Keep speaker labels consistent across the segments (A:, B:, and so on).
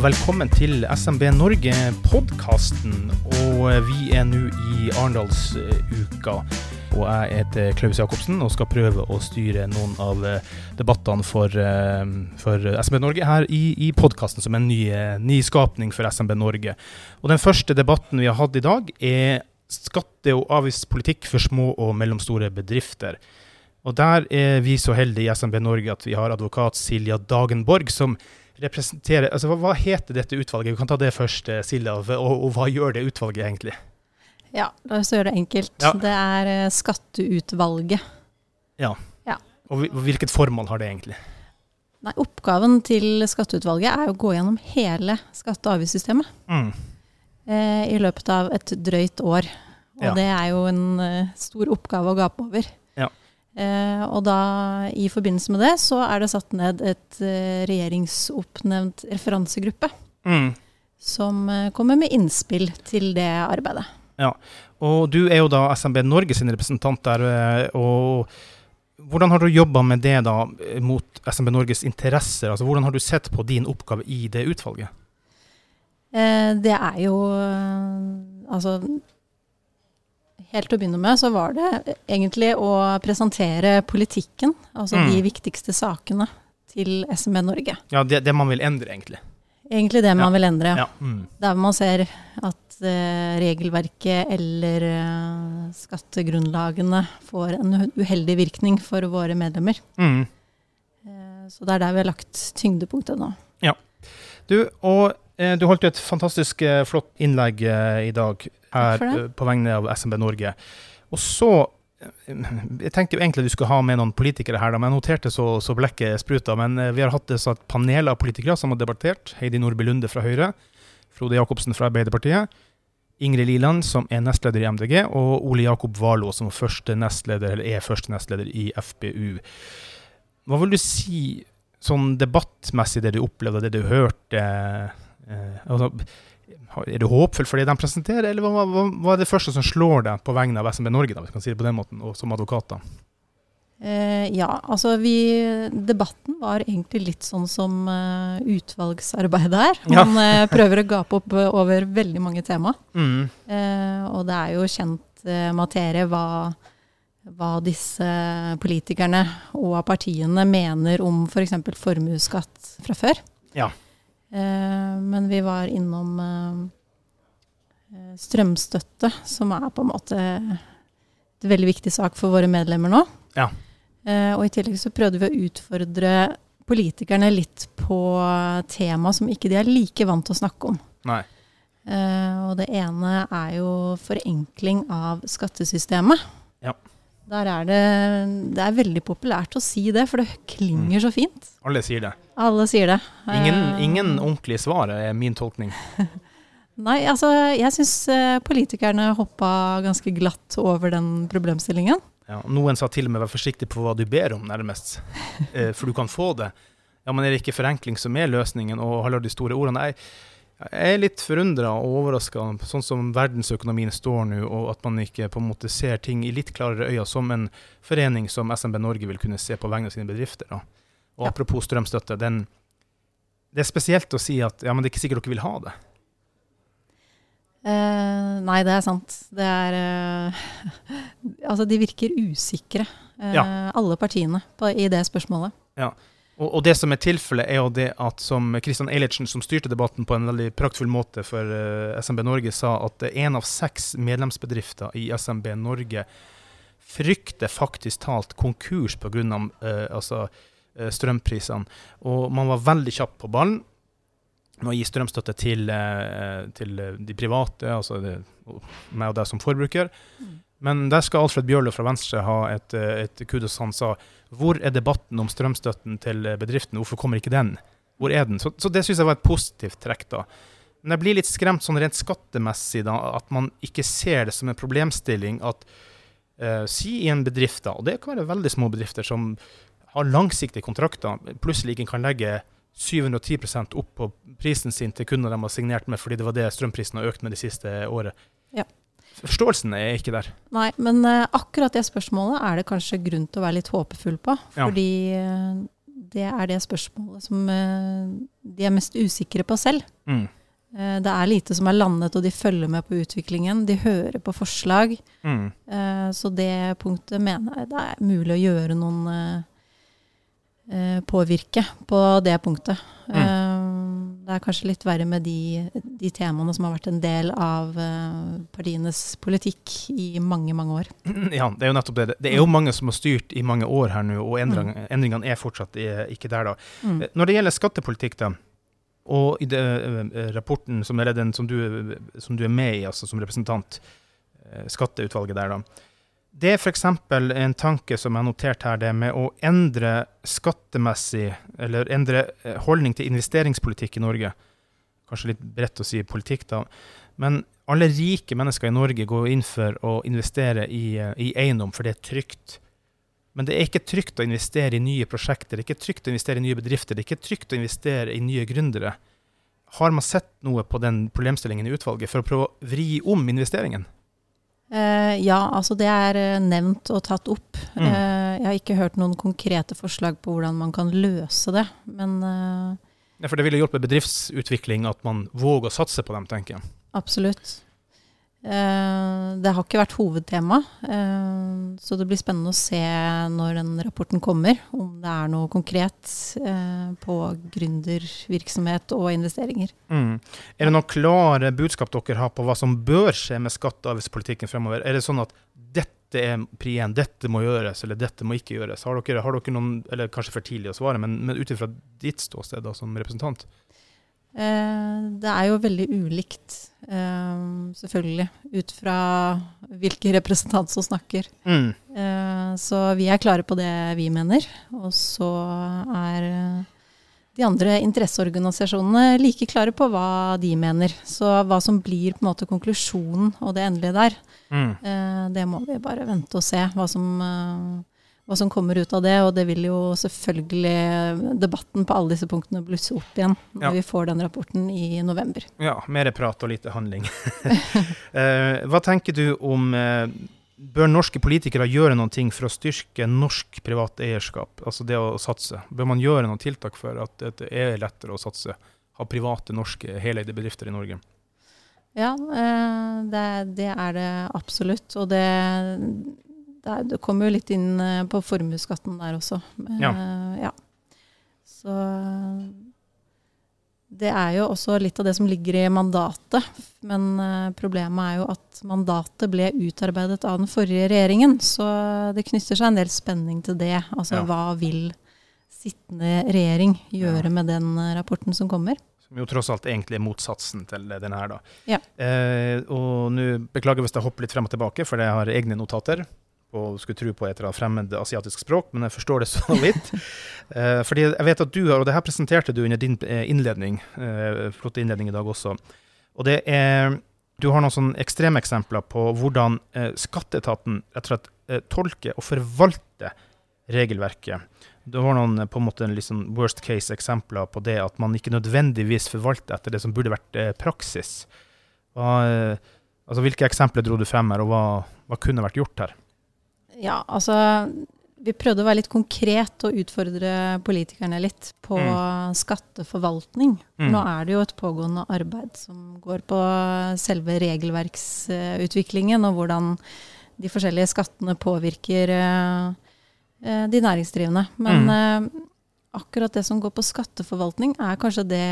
A: Velkommen til SMB Norge-podkasten. Og vi er nå i Arendalsuka. Og jeg heter Klaus Jacobsen og skal prøve å styre noen av eh, debattene for, eh, for SMB Norge her i, i podkasten, som en ny, eh, ny skapning for SMB Norge. Og den første debatten vi har hatt i dag, er skatte- og avgiftspolitikk for små og mellomstore bedrifter. Og der er vi så heldige i SMB Norge at vi har advokat Silja Dagenborg, som representerer altså hva, hva, heter dette utvalget? Vi kan ta det først, eh, Silja. Og, og, hva gjør det utvalget egentlig?
B: Ja, la oss gjøre det enkelt. Ja. Det er uh, Skatteutvalget.
A: Ja.
B: ja.
A: Og hvilket formål har det egentlig?
B: Nei, Oppgaven til Skatteutvalget er å gå gjennom hele skatte- og avgiftssystemet. Mm. Eh, I løpet av et drøyt år. Og ja. det er jo en uh, stor oppgave å gape over. Eh, og da, i forbindelse med det, så er det satt ned et eh, regjeringsoppnevnt referansegruppe. Mm. Som eh, kommer med innspill til det arbeidet.
A: Ja, og du er jo da SMB Norge sin representant der. Eh, og hvordan har du jobba med det da mot SMB Norges interesser? Altså, hvordan har du sett på din oppgave i det utvalget?
B: Eh, det er jo eh, Altså Helt til å begynne med så var det egentlig å presentere politikken, altså mm. de viktigste sakene, til SMB Norge.
A: Ja, det, det, man vil endre, egentlig.
B: Egentlig det man
A: ja.
B: vil endre.
A: Ja. Mm.
B: Der man ser at uh, regelverket eller uh, skattegrunnlagene får en uheldig virkning for våre medlemmer. Mm. Uh, så det er der vi har lagt tyngdepunktet nå.
A: Ja. Du, og du holdt jo et fantastisk flott innlegg i dag her eh, på vegne av SMB Norge. Og så eh, jeg tenkte jo egentlig du skulle ha med noen politikere her, men jeg noterte så, så blekket spruta. Men eh, vi har hatt et panel av politikere som har debattert. Heidi Nordby Lunde fra Høyre. Frode Jacobsen fra Arbeiderpartiet. Ingrid Liland, som er nestleder i MDG, og Ole Jakob Valo, som første nestleder, er første nestleder i FPU. Hva vil du si sånn debattmessig, det du opplevde, det du hørte? Eh, altså, er du håpfull for det de presenterer, eller hva, hva, hva, er det første som slår deg på vegne av SMB Norge, da, hvis kan si det på den måten, og som advokat?
B: Eh, ja, altså vi Debatten var egentlig litt sånn som uh, utvalgsarbeidet er. Man ja. uh, prøver å gape opp uh, over veldig mange tema. Mm. og det er jo kjent materie hva, hva disse politikerne og partiene mener om f.eks. For formuesskatt fra før.
A: Ja.
B: Eh, men vi var innom eh, eh, strømstøtte, som er på en måte et veldig viktig sak for våre medlemmer nå.
A: Ja.
B: og i tillegg så prøvde vi å utfordre politikerne litt på tema som ikke de er like vant til å snakke om.
A: Nei.
B: og det ene er jo forenkling av skattesystemet.
A: Ja.
B: Der er det, det er veldig populært å si det, for det klinger mm. så fint.
A: Alle sier det.
B: Alle sier det.
A: Ingen, uh, ingen ordentlige svar er min tolkning.
B: Nei, altså jeg syns uh, politikerne hoppa ganske glatt over den problemstillingen.
A: Ja, noen sa til og med 'vær forsiktig på hva du ber om', nærmest. uh, for du kan få det. Ja, men er det ikke forenkling som er løsningen, og har de store ordene? Nei, jeg er litt forundra og overraska, sånn som verdensøkonomien står nå, og at man ikke på en måte ser ting i litt klarere øyne, som en forening som SMB Norge vil kunne se på vegne av sine bedrifter. Da. Og ja. apropos strømstøtte, den, det er spesielt å si at ja, men det er ikke sikkert dere vil ha det.
B: Eh, nei, det er sant. Det er eh, Altså, de virker usikre, eh, ja. alle partiene, på, i det spørsmålet.
A: Ja. Og, og, det som er tilfellet, er jo det at som Kristian Eilertsen, som styrte debatten på en veldig praktfull måte for uh, SMB Norge, sa at én av seks medlemsbedrifter i SMB Norge frykter faktisk talt konkurs pga. Uh, altså, uh, strømprisene. Og man var veldig kjapp på ballen med å gi strømstøtte til, uh, til de private, altså det, meg og deg som forbruker. Mm. Men der skal Alfred Bjørlo fra Venstre ha et, et kudos. Han sa hvor er debatten om strømstøtten til bedriftene, hvorfor kommer ikke den? Hvor er den? Så, så det syns jeg var et positivt trekk, da. Men jeg blir litt skremt sånn rent skattemessig, da, at man ikke ser det som en problemstilling at uh, Si i en bedrift, da, og det kan være veldig små bedrifter som har langsiktige kontrakter, plutselig ikke kan legge 710% opp på prisen sin til kunder de har signert med fordi det var det strømprisen har økt med det siste året.
B: Ja.
A: Forståelsen er ikke der.
B: Nei, men uh, akkurat det spørsmålet er det kanskje grunn til å være litt håpefull på. Ja. Fordi uh, det er det spørsmålet som uh, de er mest usikre på selv. Mm. Eh, det er lite som er landet, og de følger med på utviklingen. De hører på forslag. Mm. Eh, så det punktet mener jeg det er mulig å gjøre noen Påvirke på det punktet. Mm. Det er kanskje litt verre med de, de, temaene som har vært en del av partienes politikk i mange, mange år.
A: Ja, det er jo nettopp det. Det er jo mange som har styrt i mange år her nå, og endringene, mm. endringene er fortsatt ikke der, da. Mm. Når det gjelder skattepolitikk, da. Og i det, rapporten som, den, som, du, som, du, er med i, altså som representant, skatteutvalget der, da. Det er f.eks. en tanke som har notert her, det med å endre skattemessig, eller endre holdning til investeringspolitikk i Norge. Kanskje litt bredt å si politikk, da. Men alle rike mennesker i Norge går inn for å investere i, i eiendom, for det er trygt. Men det er ikke trygt å investere i nye prosjekter, det er ikke trygt å investere i nye bedrifter, det er ikke trygt å investere i nye gründere. Har man sett noe på den problemstillingen i utvalget for å prøve å vri om investeringen?
B: Uh, ja, altså det er uh, nevnt og tatt opp. Mm. Uh, jeg har ikke hørt noen konkrete forslag på hvordan man kan løse det, men
A: ja, For det ville hjulpet bedriftsutvikling at man våger å satse på dem, tenker jeg.
B: Absolutt. Eh, det har ikke vært hovedtema, eh, så det blir spennende å se når den rapporten kommer, om det er noe konkret eh, på gründervirksomhet og investeringer. Mm.
A: Er det noen klare budskap dere har på hva som bør skje med skatte- og avgiftspolitikken fremover? Er det sånn at dette er pri én, dette må gjøres, eller dette må ikke gjøres? Har dere, har dere noen, eller kanskje for tidlig å svare, men, men ut ifra ditt ståsted da, som representant?
B: Det er jo veldig ulikt Uh, selvfølgelig. Ut fra hvilken representant som snakker. Mm. Uh, så vi er klare på det vi mener. Og så er de andre interesseorganisasjonene like klare på hva de mener. Så hva som blir på en måte konklusjonen og det endelige der, mm. Eh, det må vi bare vente og se. Hva som hva som kommer ut av det. Og det vil jo selvfølgelig debatten på alle disse punktene blusse opp igjen når ja. vi får den rapporten i november.
A: Ja, mer prat og lite handling. eh, hva tenker du om eh, Bør norske politikere gjøre noen ting for å styrke norsk privat eierskap, altså det å satse? Bør man gjøre noen tiltak for at det er lettere å satse? Ha private, norske, heleide bedrifter i Norge?
B: Ja, eh, det, det er det absolutt. Og det det, er, det kommer jo litt inn eh, på formuesskatten der også. Ja. Uh, ja. Så det er jo også litt av det som ligger i mandatet. Men uh, problemet er jo at mandatet ble utarbeidet av den forrige regjeringen. Så det knytter seg en del spenning til det. Altså ja. hva vil sittende regjering gjøre ja. med den rapporten som kommer?
A: Som jo tross alt egentlig er motsatsen til denne her, da. Ja. Eh, og nå beklager hvis jeg hopper litt frem og tilbake, for jeg har egne notater og skulle tro på et eller annet fremmed asiatisk språk, men jeg forstår det så vidt. eh, fordi jeg vet at du har, og det her presenterte du under din eh, innledning, eh, flotte innledning i dag også, og det er Du har noen sånne ekstremeksempler på hvordan eh, skatteetaten rett og slett eh, tolker og forvalter regelverket. Du har noen eh, på en måte liksom worst case-eksempler på det at man ikke nødvendigvis forvalter etter det som burde vært praksis. Hva, altså, hvilke eksempler dro du frem her, og hva, hva kunne vært gjort her?
B: Ja, altså vi prøvde å være litt konkret og utfordre politikerne litt på mm. skatteforvaltning. Mm. Nå er det jo et pågående arbeid som går på selve regelverksutviklingen, og hvordan de forskjellige skattene påvirker uh, de næringsdrivende. Men mm. uh, akkurat det som går på skatteforvaltning, er kanskje det,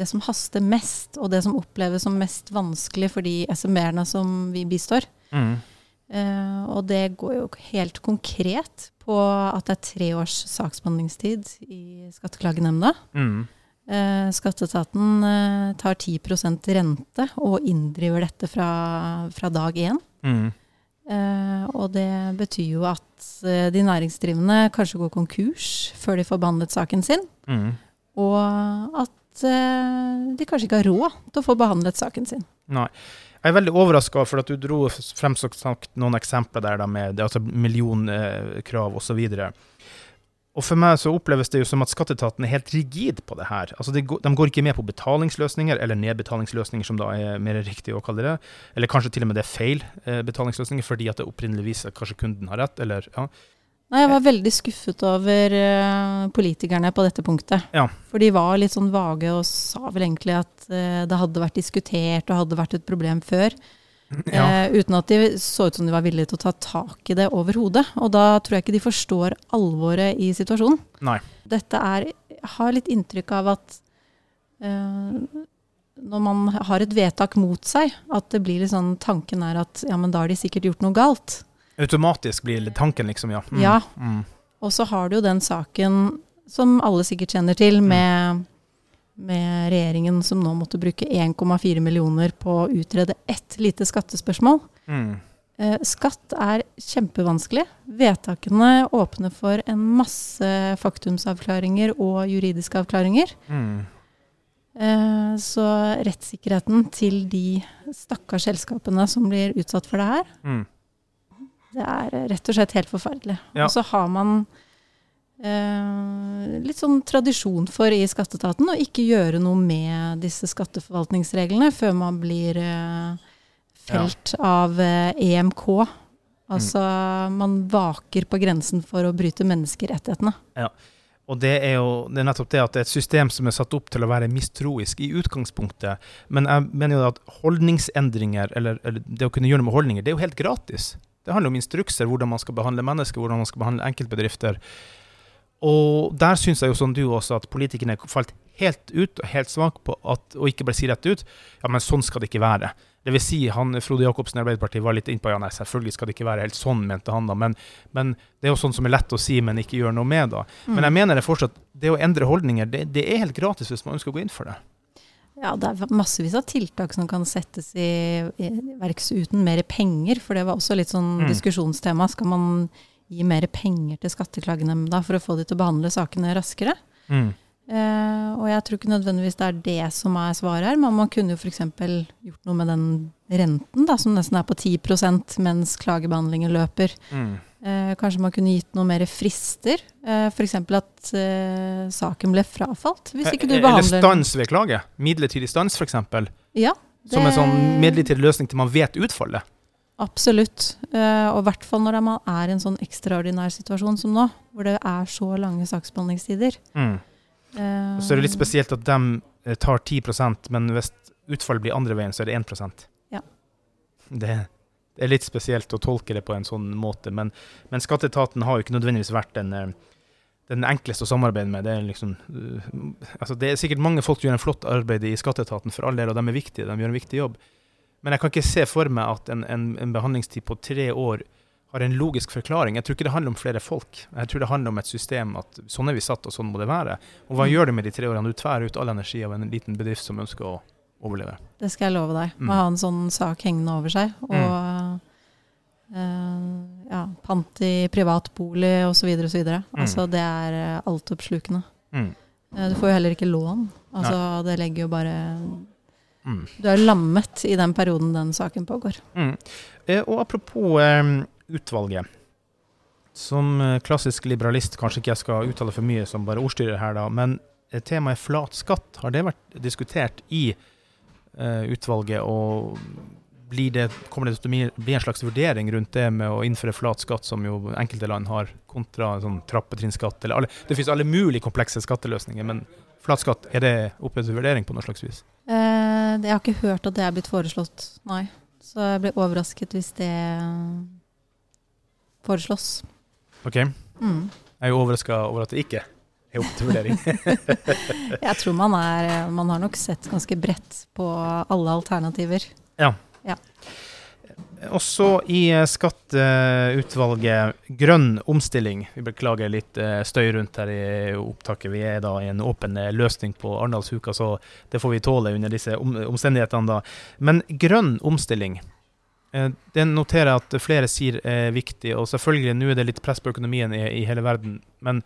B: det, som haster mest, og det som oppleves som mest vanskelig for de SMB-ene som vi bistår. Mm. Uh, og det går jo helt konkret på at det er tre års saksbehandlingstid i Skatteklagenemnda. Mm. Uh, skatteetaten uh, tar 10 rente og inndriver dette fra, fra dag én. Mm. og det betyr jo at de næringsdrivende kanskje går konkurs før de får behandlet saken sin. Mm. Og at de kanskje ikke har råd til å få behandlet saken sin.
A: Nei. Jeg er veldig overraska for at du dro frem sagt, noen eksempler der da, med det, altså millionkrav eh, osv. Og for meg så oppleves det jo som at skatteetaten er helt rigid på det her. Altså de, de, går ikke med på betalingsløsninger, eller nedbetalingsløsninger, som da er mer riktig å kalle det. Eller kanskje til og med det er feil eh, betalingsløsninger, fordi at det opprinnelig viser at kanskje kunden har rett. eller ja.
B: Nei, jeg var veldig skuffet over uh, politikerne på dette punktet.
A: Ja.
B: For de var litt sånn vage og sa vel egentlig at uh, det hadde vært diskutert og hadde vært et problem før. Ja. Uh, uten at de så ut som de var villige til å ta tak i det overhodet. Og da tror jeg ikke de forstår alvoret i situasjonen.
A: Nei.
B: Dette er Jeg har litt inntrykk av at når man har et vedtak mot seg, at det blir litt sånn tanken er at ja, men da har de sikkert gjort noe galt.
A: Automatisk blir tanken, liksom, ja.
B: Mm. Ja. Mm. Og så har du jo den saken som alle sikkert kjenner til, mm. med, med regjeringen som nå måtte bruke 1,4 millioner på å utrede ett lite skattespørsmål.
A: Mm.
B: Eh, skatt er kjempevanskelig. Vedtakene åpner for en masse faktumsavklaringer og juridiske avklaringer.
A: Mm.
B: Eh, så rettssikkerheten til de stakkars selskapene som blir utsatt for det her,
A: mm.
B: Det er eh, rett og slett helt forferdelig.
A: Ja.
B: Og så har man eh, litt sånn tradisjon for i skatteetaten å ikke gjøre noe med disse skatteforvaltningsreglene før man blir eh, felt ja. av eh, EMK. Altså mm. man vaker på grensen for å bryte menneskerettighetene.
A: Ja. Og det er jo det er nettopp det at det er et system som er satt opp til å være mistroisk i utgangspunktet. Men jeg mener jo at holdningsendringer, eller, eller det å kunne gjøre noe med holdninger, det er jo helt gratis. Det handler om instrukser, hvordan man skal behandle mennesker, hvordan man skal behandle enkeltbedrifter. Og der syns jeg jo som du også at politikerne falt helt ut og helt svak på at, og ikke bare si rett ut ja, men sånn skal det ikke være. Det vil si, han, Frode Jacobsen i Arbeiderpartiet var litt innpå ja, nei, selvfølgelig skal det ikke være helt sånn, mente han da. Men, men, det er jo sånn som er lett å si, men ikke gjør noe med. da. Mm. Men jeg mener det fortsatt, det å endre holdninger, det, det er helt gratis hvis man ønsker å gå inn for det.
B: Ja, det er massevis av tiltak som kan settes i, i verks uten mer penger. For det var også litt sånn mm. diskusjonstema. Skal man gi mer penger til Skatteklagenemnda for å få de til å behandle sakene raskere?
A: Mm.
B: Eh, og jeg tror ikke nødvendigvis det er det som er svaret her. Men man kunne jo f.eks. gjort noe med den renten, da, som nesten er på 10% mens klagebehandlingen løper.
A: Mm.
B: Eh, kanskje man kunne gitt noe mer frister? Eh, F.eks. at eh, saken ble frafalt. Hvis ikke du
A: eh, behandler Eller stans ved klage. Midlertidig stans, f.eks.
B: Ja,
A: det... Som en sånn midlertidig løsning til man vet utfallet.
B: Absolutt. Eh, og i hvert fall når man er i en sånn ekstraordinær situasjon som nå, hvor det er så lange saksbehandlingstider.
A: Mm. Eh, så er det litt spesielt at de eh, tar 10% men hvis utfallet blir andre veien, så er det 1%
B: Ja.
A: Det det er litt spesielt å tolke det på en sånn måte. Men, men skatteetaten har jo ikke nødvendigvis vært den, eh, den enkleste å samarbeide med. Det er, liksom, uh, altså det er sikkert mange folk som gjør en flott arbeid i skatteetaten, for all del, og de er viktige. De gjør en viktig jobb. Men jeg kan ikke se for meg at en, en, en behandlingstid på tre år har en logisk forklaring. Jeg tror ikke det handler om flere folk. Jeg tror det handler om et system at sånn er vi satt, og sånn må det være. Og hva mm. gjør du med de tre årene? Du tværer ut all energi av en liten bedrift som ønsker å overleve.
B: Det skal jeg love deg. Må mm. ha en sånn sak hengende over seg. Og mm. Uh, ja, pant i privatbolig osv. osv. Mm. Altså, det er uh, altoppslukende.
A: Mm.
B: Uh, du får jo heller ikke lån. Altså, det legger jo bare mm. Du er lammet i den perioden den saken pågår.
A: Mm. Eh, og apropos utvalget. Som klassisk liberalist, kanskje ikke jeg skal uttale for mye som bare ordstyrer her, da, men temaet flat skatt, har det vært diskutert i utvalget, og det, kommer det til å bli en slags vurdering rundt det med å innføre flat skatt, som jo enkelte land har, kontra sånn trappetrinnskatt? Det finnes alle mulige komplekse skatteløsninger, men flat skatt, er det oppe til vurdering på noe slags vis?
B: Eh, jeg har ikke hørt at det er blitt foreslått, nei. Så jeg blir overrasket hvis det foreslås.
A: OK.
B: Mm.
A: Jeg er jo overraska over at det ikke er opp til vurdering.
B: jeg tror man er Man har nok sett ganske bredt på alle alternativer.
A: Ja.
B: Ja.
A: Også i eh, skatteutvalget grønn omstilling. Vi beklager litt eh, støy rundt her i opptaket. Vi er da i en åpen eh, løsning på Arendalsuka, så det får vi tåle under disse omstendighetene da. Men grønn omstilling. Det noterer jeg at flere sier er viktig, og selvfølgelig nå er det litt press på økonomien i hele verden. Men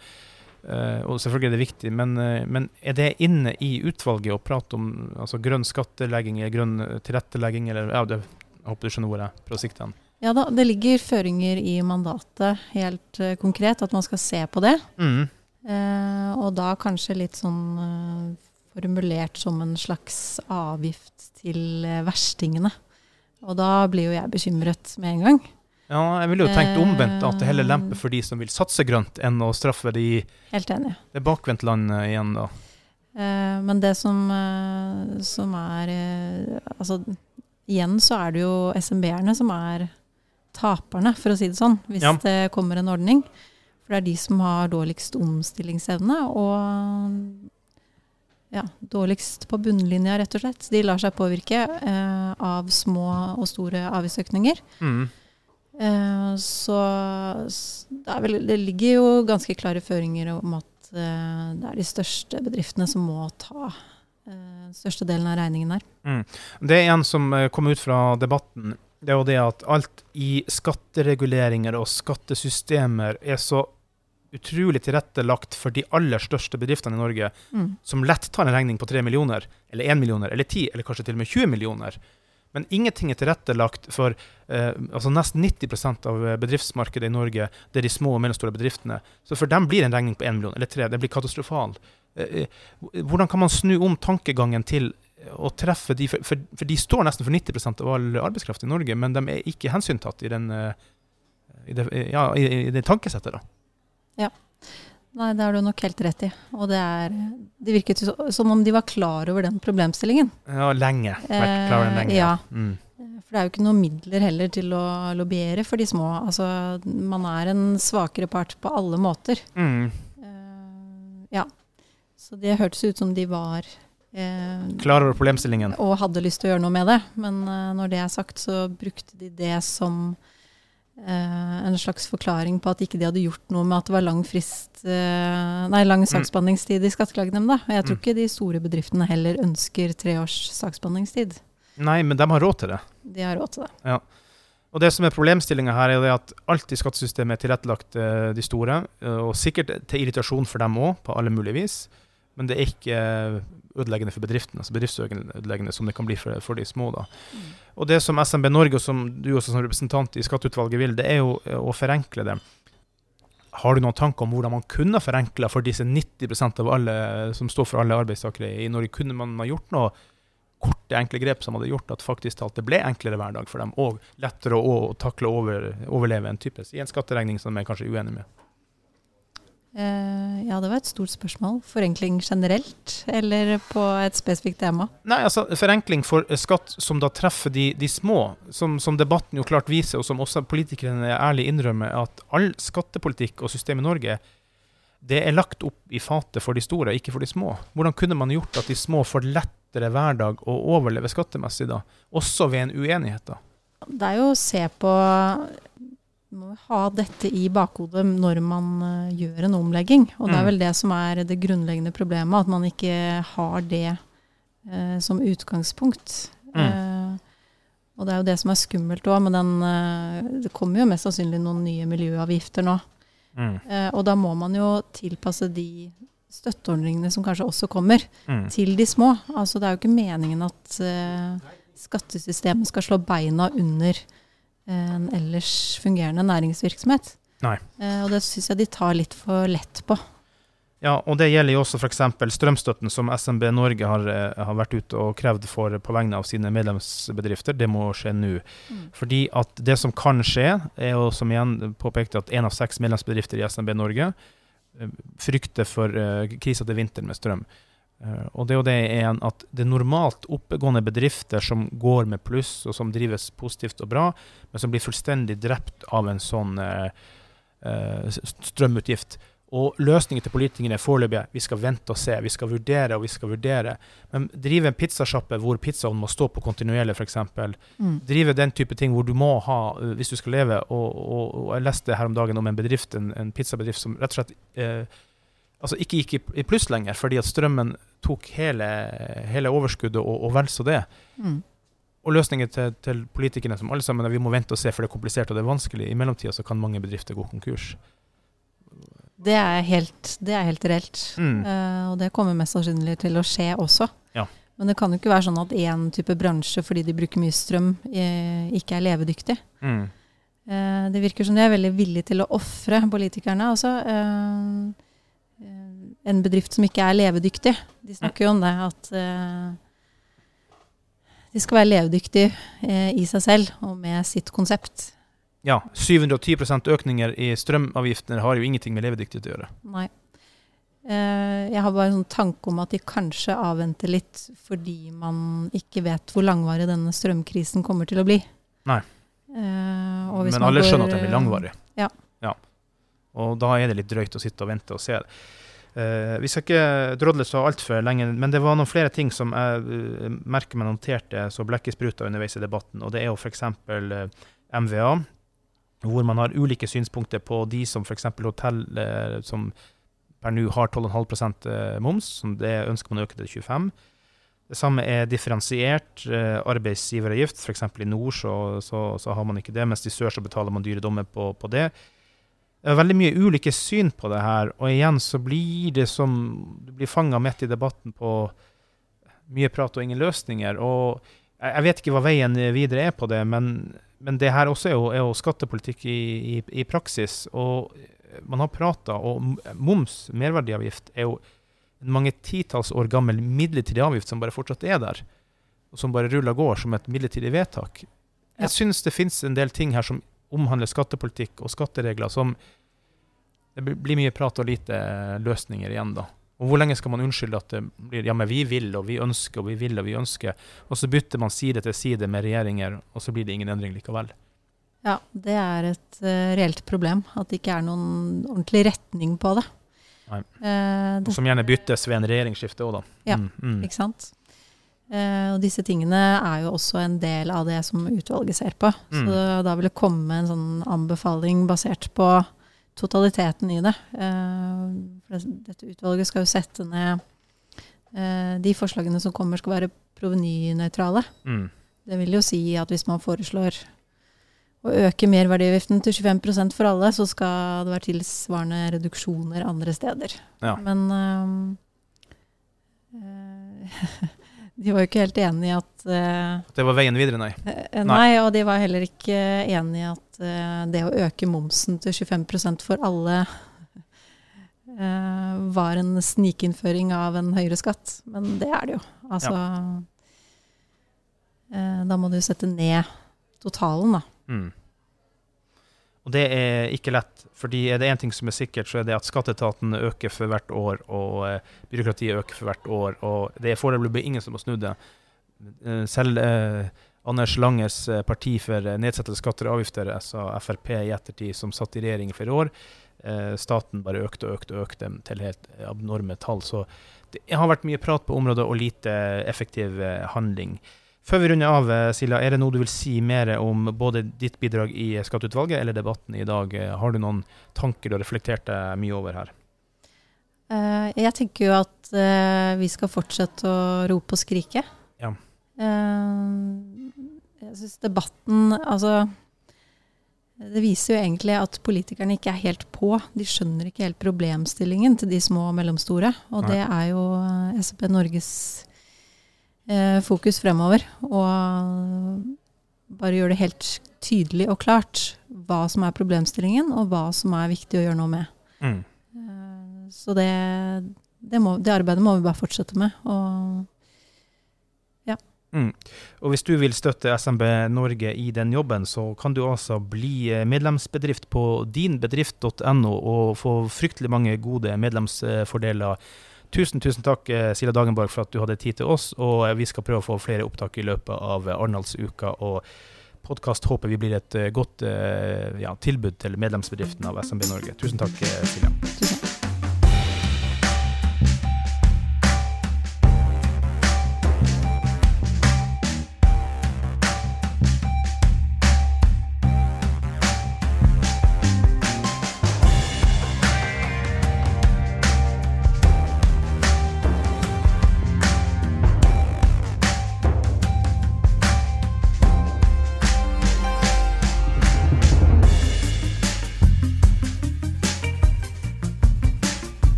A: Uh, og selvfølgelig er det viktig, men, uh, men, er det inne i utvalget å prate om altså, grønn skattelegging eller grønn tilrettelegging? Eller, ja, det, jeg håper du skjønner hvor jeg prøver å sikte hen.
B: Ja da, det ligger føringer i mandatet helt uh, konkret, at man skal se på det.
A: Mm.
B: og da kanskje litt sånn formulert som en slags avgift til verstingene. Og da blir jo jeg bekymret med en gang.
A: Ja, jeg ville jo tenkt omvendt, at det heller lemper for de som vil satse grønt, enn å straffe de
B: Helt enig.
A: det bakvendtlandet igjen, da.
B: Eh, men det som, eh, som er eh, Altså igjen så er det jo SMB-erne som er taperne, for å si det sånn, hvis
A: Ja.
B: det kommer en ordning. For det er de som har dårligst omstillingsevne og ja, dårligst på bunnlinja, rett og slett. De lar seg påvirke eh, av små og store avgiftsøkninger.
A: Mm.
B: Eh, så det, vel, det ligger jo ganske klare føringer om at eh, det er de største bedriftene som må ta den største delen av regningen der.
A: Mm. Det er en som eh, kom ut fra debatten. Det er jo det at alt i skattereguleringer og skattesystemer er så utrolig tilrettelagt for de aller største bedriftene i Norge,
B: Mm.
A: som lett tar en regning på 3 millioner, eller 1 millioner, eller 10, eller kanskje til og med 20 millioner. Men ingenting er tilrettelagt for eh, altså nesten 90% av bedriftsmarkedet i Norge. Det er de små og mellomstore bedriftene. Så for dem blir en regning på 1 million eller 3. Det blir katastrofal. Eh, eh, hvordan kan man snu om tankegangen til å treffe de, for, for, for de står nesten for 90% av all arbeidskraft i Norge, men de er ikke hensyntatt i, den, eh, i, det, ja, i, i det tankesettet. da.
B: Nei, det har du nok helt rett i. Og det, er, det virket som om de var klar over den problemstillingen.
A: Ja, lenge. Vært klar over den lenge.
B: Eh, ja.
A: Mm.
B: For det er jo ikke noen midler heller til å lobbyere for de små. Altså, man er en svakere part på alle måter.
A: Mm.
B: Eh, ja. Så det hørtes ut som de var eh,
A: Klar over problemstillingen.
B: og hadde lyst til å gjøre noe med det. Men eh, når det er sagt, så brukte de det som eh, en slags forklaring på at ikke de hadde gjort noe med at det var lang frist eh, Nei, lang saksbehandlingstid i Skatteklagenemnda. Og jeg tror
A: Mm.
B: ikke de store bedriftene heller ønsker tre års saksbehandlingstid.
A: Nei, men de har råd til det.
B: De har råd til det.
A: Og det som er Problemstillinga her, er at alt i skattesystemet er tilrettelagt eh, de store, eh, og sikkert til irritasjon for dem òg, på alle mulige vis. Men det er ikke ødeleggende for bedriftene, altså bedriftsødeleggende som det kan bli for, for de små. da. Og det som SMB Norge, og som du også som representant i skatteutvalget vil, det er jo eh, å forenkle det. Har du noen tanker om hvordan man kunne forenkla for disse 90% av alle som står for alle arbeidstakere i Norge? Kunne man ha gjort noe korte, enkle grep som hadde gjort at faktisk talt det ble enklere hver dag for dem, og lettere å, å takle og over, overleve en type i en skatteregning som de er kanskje uenig med?
B: Eh, ja, det var et stort spørsmål. Forenkling generelt, eller på et spesifikt tema?
A: Nei, altså forenkling for eh, skatt som da treffer de, de små, som, som debatten jo klart viser, og som også politikerne ærlig innrømmer, at all skattepolitikk og system i Norge det er lagt opp i fatet for de store, ikke for de små. Hvordan kunne man gjort at de små får lettere hverdag å overleve skattemessig, da? Også ved en uenighet, da?
B: Det er jo å se på må ha dette i bakhodet når man eh, gjør en omlegging. Og det er
A: Mm.
B: vel det som er det grunnleggende problemet, at man ikke har det eh, som utgangspunkt.
A: Mm.
B: Eh, og det er jo det som er skummelt òg, men den, eh, det kommer jo mest sannsynlig noen nye miljøavgifter nå.
A: Mm.
B: Eh, og da må man jo tilpasse de støtteordningene som kanskje også kommer,
A: Mm.
B: til de små. Altså det er jo ikke meningen at eh, skattesystemet skal slå beina under eh, en ellers fungerende næringsvirksomhet.
A: Nei.
B: Eh, og det syns jeg de tar litt for lett på.
A: Ja, og det gjelder jo også f.eks. strømstøtten som SMB Norge har, eh, har vært ute og krevd for på vegne av sine medlemsbedrifter. Det må skje nå. Fordi at det som kan skje, er jo som igjen påpekte at én av seks medlemsbedrifter i SMB Norge eh, frykter for krisa til vinteren med strøm. Eh, og det er jo det igjen at det er normalt oppegående bedrifter som går med pluss, og som drives positivt og bra, men som blir fullstendig drept av en sånn eh, strømutgift. Og løsningen til politikerne er foreløpig vi skal vente og se, vi skal vurdere og vi skal vurdere. Men drive en pizzasjappe hvor pizzaen må stå på kontinuerlig, f.eks.
B: Mm.
A: Drive den type ting hvor du må ha uh, hvis du skal leve. Og, og, og jeg leste her om dagen om en bedrift, en, en pizzabedrift som rett og slett eh, altså ikke gikk i, i pluss lenger, fordi at strømmen tok hele, hele overskuddet og, og vel så det.
B: Mm.
A: Og løsningen til, til politikerne som alle sammen er vi må vente og se, for det er komplisert og det er vanskelig. I mellomtida så kan mange bedrifter gå konkurs.
B: Det, er helt, det er helt reelt.
A: Mm.
B: Uh, og det kommer mest sannsynlig til å skje også.
A: Ja.
B: Men det kan jo ikke være sånn at én type bransje, fordi de bruker mye strøm, eh, ikke er levedyktig.
A: Mm.
B: Eh, det virker som de er veldig villige til å ofre politikerne. Altså, en bedrift som ikke er levedyktig. De snakker jo om det, at eh, de skal være levedyktige eh, i seg selv og med sitt konsept.
A: ja, 710 økninger i strømavgiftene har jo ingenting med levedyktighet å gjøre.
B: Nei. Eh, jeg har bare en sånn tanke om at de kanskje avventer litt fordi man ikke vet hvor langvarig denne strømkrisen kommer til å bli.
A: Nei.
B: Eh,
A: Men alle skjønner at den blir langvarig.
B: Ja.
A: ja. Og da er det litt drøyt å sitte og vente og se. Uh, vi skal ikke drodle så altfor lenge, men det var noen flere ting som jeg uh, merker meg noterte så blekkespruta underveis i debatten. og Det er jo f.eks. Uh, MVA, hvor man har ulike synspunkter på de som f.eks. hotell uh, som per nå har 12,5 eh, moms. som Det ønsker man å øke til 25 Det samme er differensiert uh, arbeidsgiveravgift. F.eks. i nord så, så, så, har man ikke det, mens i sør så betaler man dyre dommer på, på, det. Det er veldig mye ulike syn på det her, og igjen så blir det som Du blir fanga midt i debatten på mye prat og ingen løsninger. og jeg, vet ikke hva veien videre er på det, men, men det her også er jo, er jo skattepolitikk i, i, i praksis. og man har prata, og moms, merverdiavgift, er jo en mange titalls år gammel midlertidig avgift som bare fortsatt er der. Og som bare ruller og går som et midlertidig vedtak. Jeg ja. syns det finnes en del ting her som omhandler skattepolitikk og skatteregler som Det blir mye prat og lite løsninger igjen, da. Og hvor lenge skal man unnskylde at det blir ja, men vi vil og vi ønsker og vi vil og vi ønsker, og så bytter man side til side med regjeringer, og så blir det ingen endring likevel.
B: Ja, det er et uh, reelt problem. At det ikke er noen ordentlig retning på det.
A: Uh, det som gjerne byttes ved en regjeringsskifte òg, da.
B: Ja, mm, mm. ikke sant. Uh, og disse tingene er jo også en del av det som utvalget ser på. Mm. Så da vil det komme en sånn anbefaling basert på totaliteten i det. dette utvalget skal jo sette ned De forslagene som kommer, skal være provenynøytrale. Mm. Det vil jo si at hvis man foreslår å øke merverdiavgiften til 25% for alle, så skal det være tilsvarende reduksjoner andre steder. Ja. Men øh, de var jo ikke helt enig i at
A: uh, Det var veien videre, nei.
B: nei. nei, og de var heller ikke enig i at det å øke momsen til 25% for alle var en snikinnføring av en høyere skatt. Men det er det jo. Altså ja. Da må du sette ned totalen, da. Mm.
A: Og det er ikke lett, fordi er det én ting som er sikkert, så er det at skatteetaten øker for hvert år, og uh, byråkratiet øker for hvert år. Og det er foreløpig ingen som har snudd det. Uh, selv uh, Anders Langes parti for nedsettelse skatter og avgifter, altså Frp i ettertid, som satt i regjering i flere år, staten bare økte og økte og økte til helt abnorme tall. Så det har vært mye prat på området og lite effektiv handling. Før vi runder av, eh, Silja, er det noe du vil si mer om både ditt bidrag i Skatteutvalget eller debatten i dag? Har du noen tanker du har reflektert deg mye over her?
B: Jeg tenker jo at vi skal fortsette å rope og skrike. Ja. Jeg syns debatten Altså Det viser jo egentlig at politikerne ikke er helt på. De skjønner ikke helt problemstillingen til de små og mellomstore. Og Nei. det er jo SB Norges eh, fokus fremover. Og bare gjøre det helt tydelig og klart hva som er problemstillingen, og hva som er viktig å gjøre noe med. Mm. Eh, så det, det, må, det, arbeidet må vi bare fortsette med. Og ja.
A: Mm. Og hvis du vil støtte SMB Norge i den jobben, så kan du altså bli medlemsbedrift på dinbedrift.no og få fryktelig mange gode medlemsfordeler Tusen tusen takk Sila Silja Dagenborg, for at du hadde tid til oss. Og eh, vi skal prøve å få flere opptak i løpet av eh, Arendalsuka. Og podkast håper vi blir et godt ja, tilbud til medlemsbedriften av SMB Norge. Tusen takk, Silja. Tusen.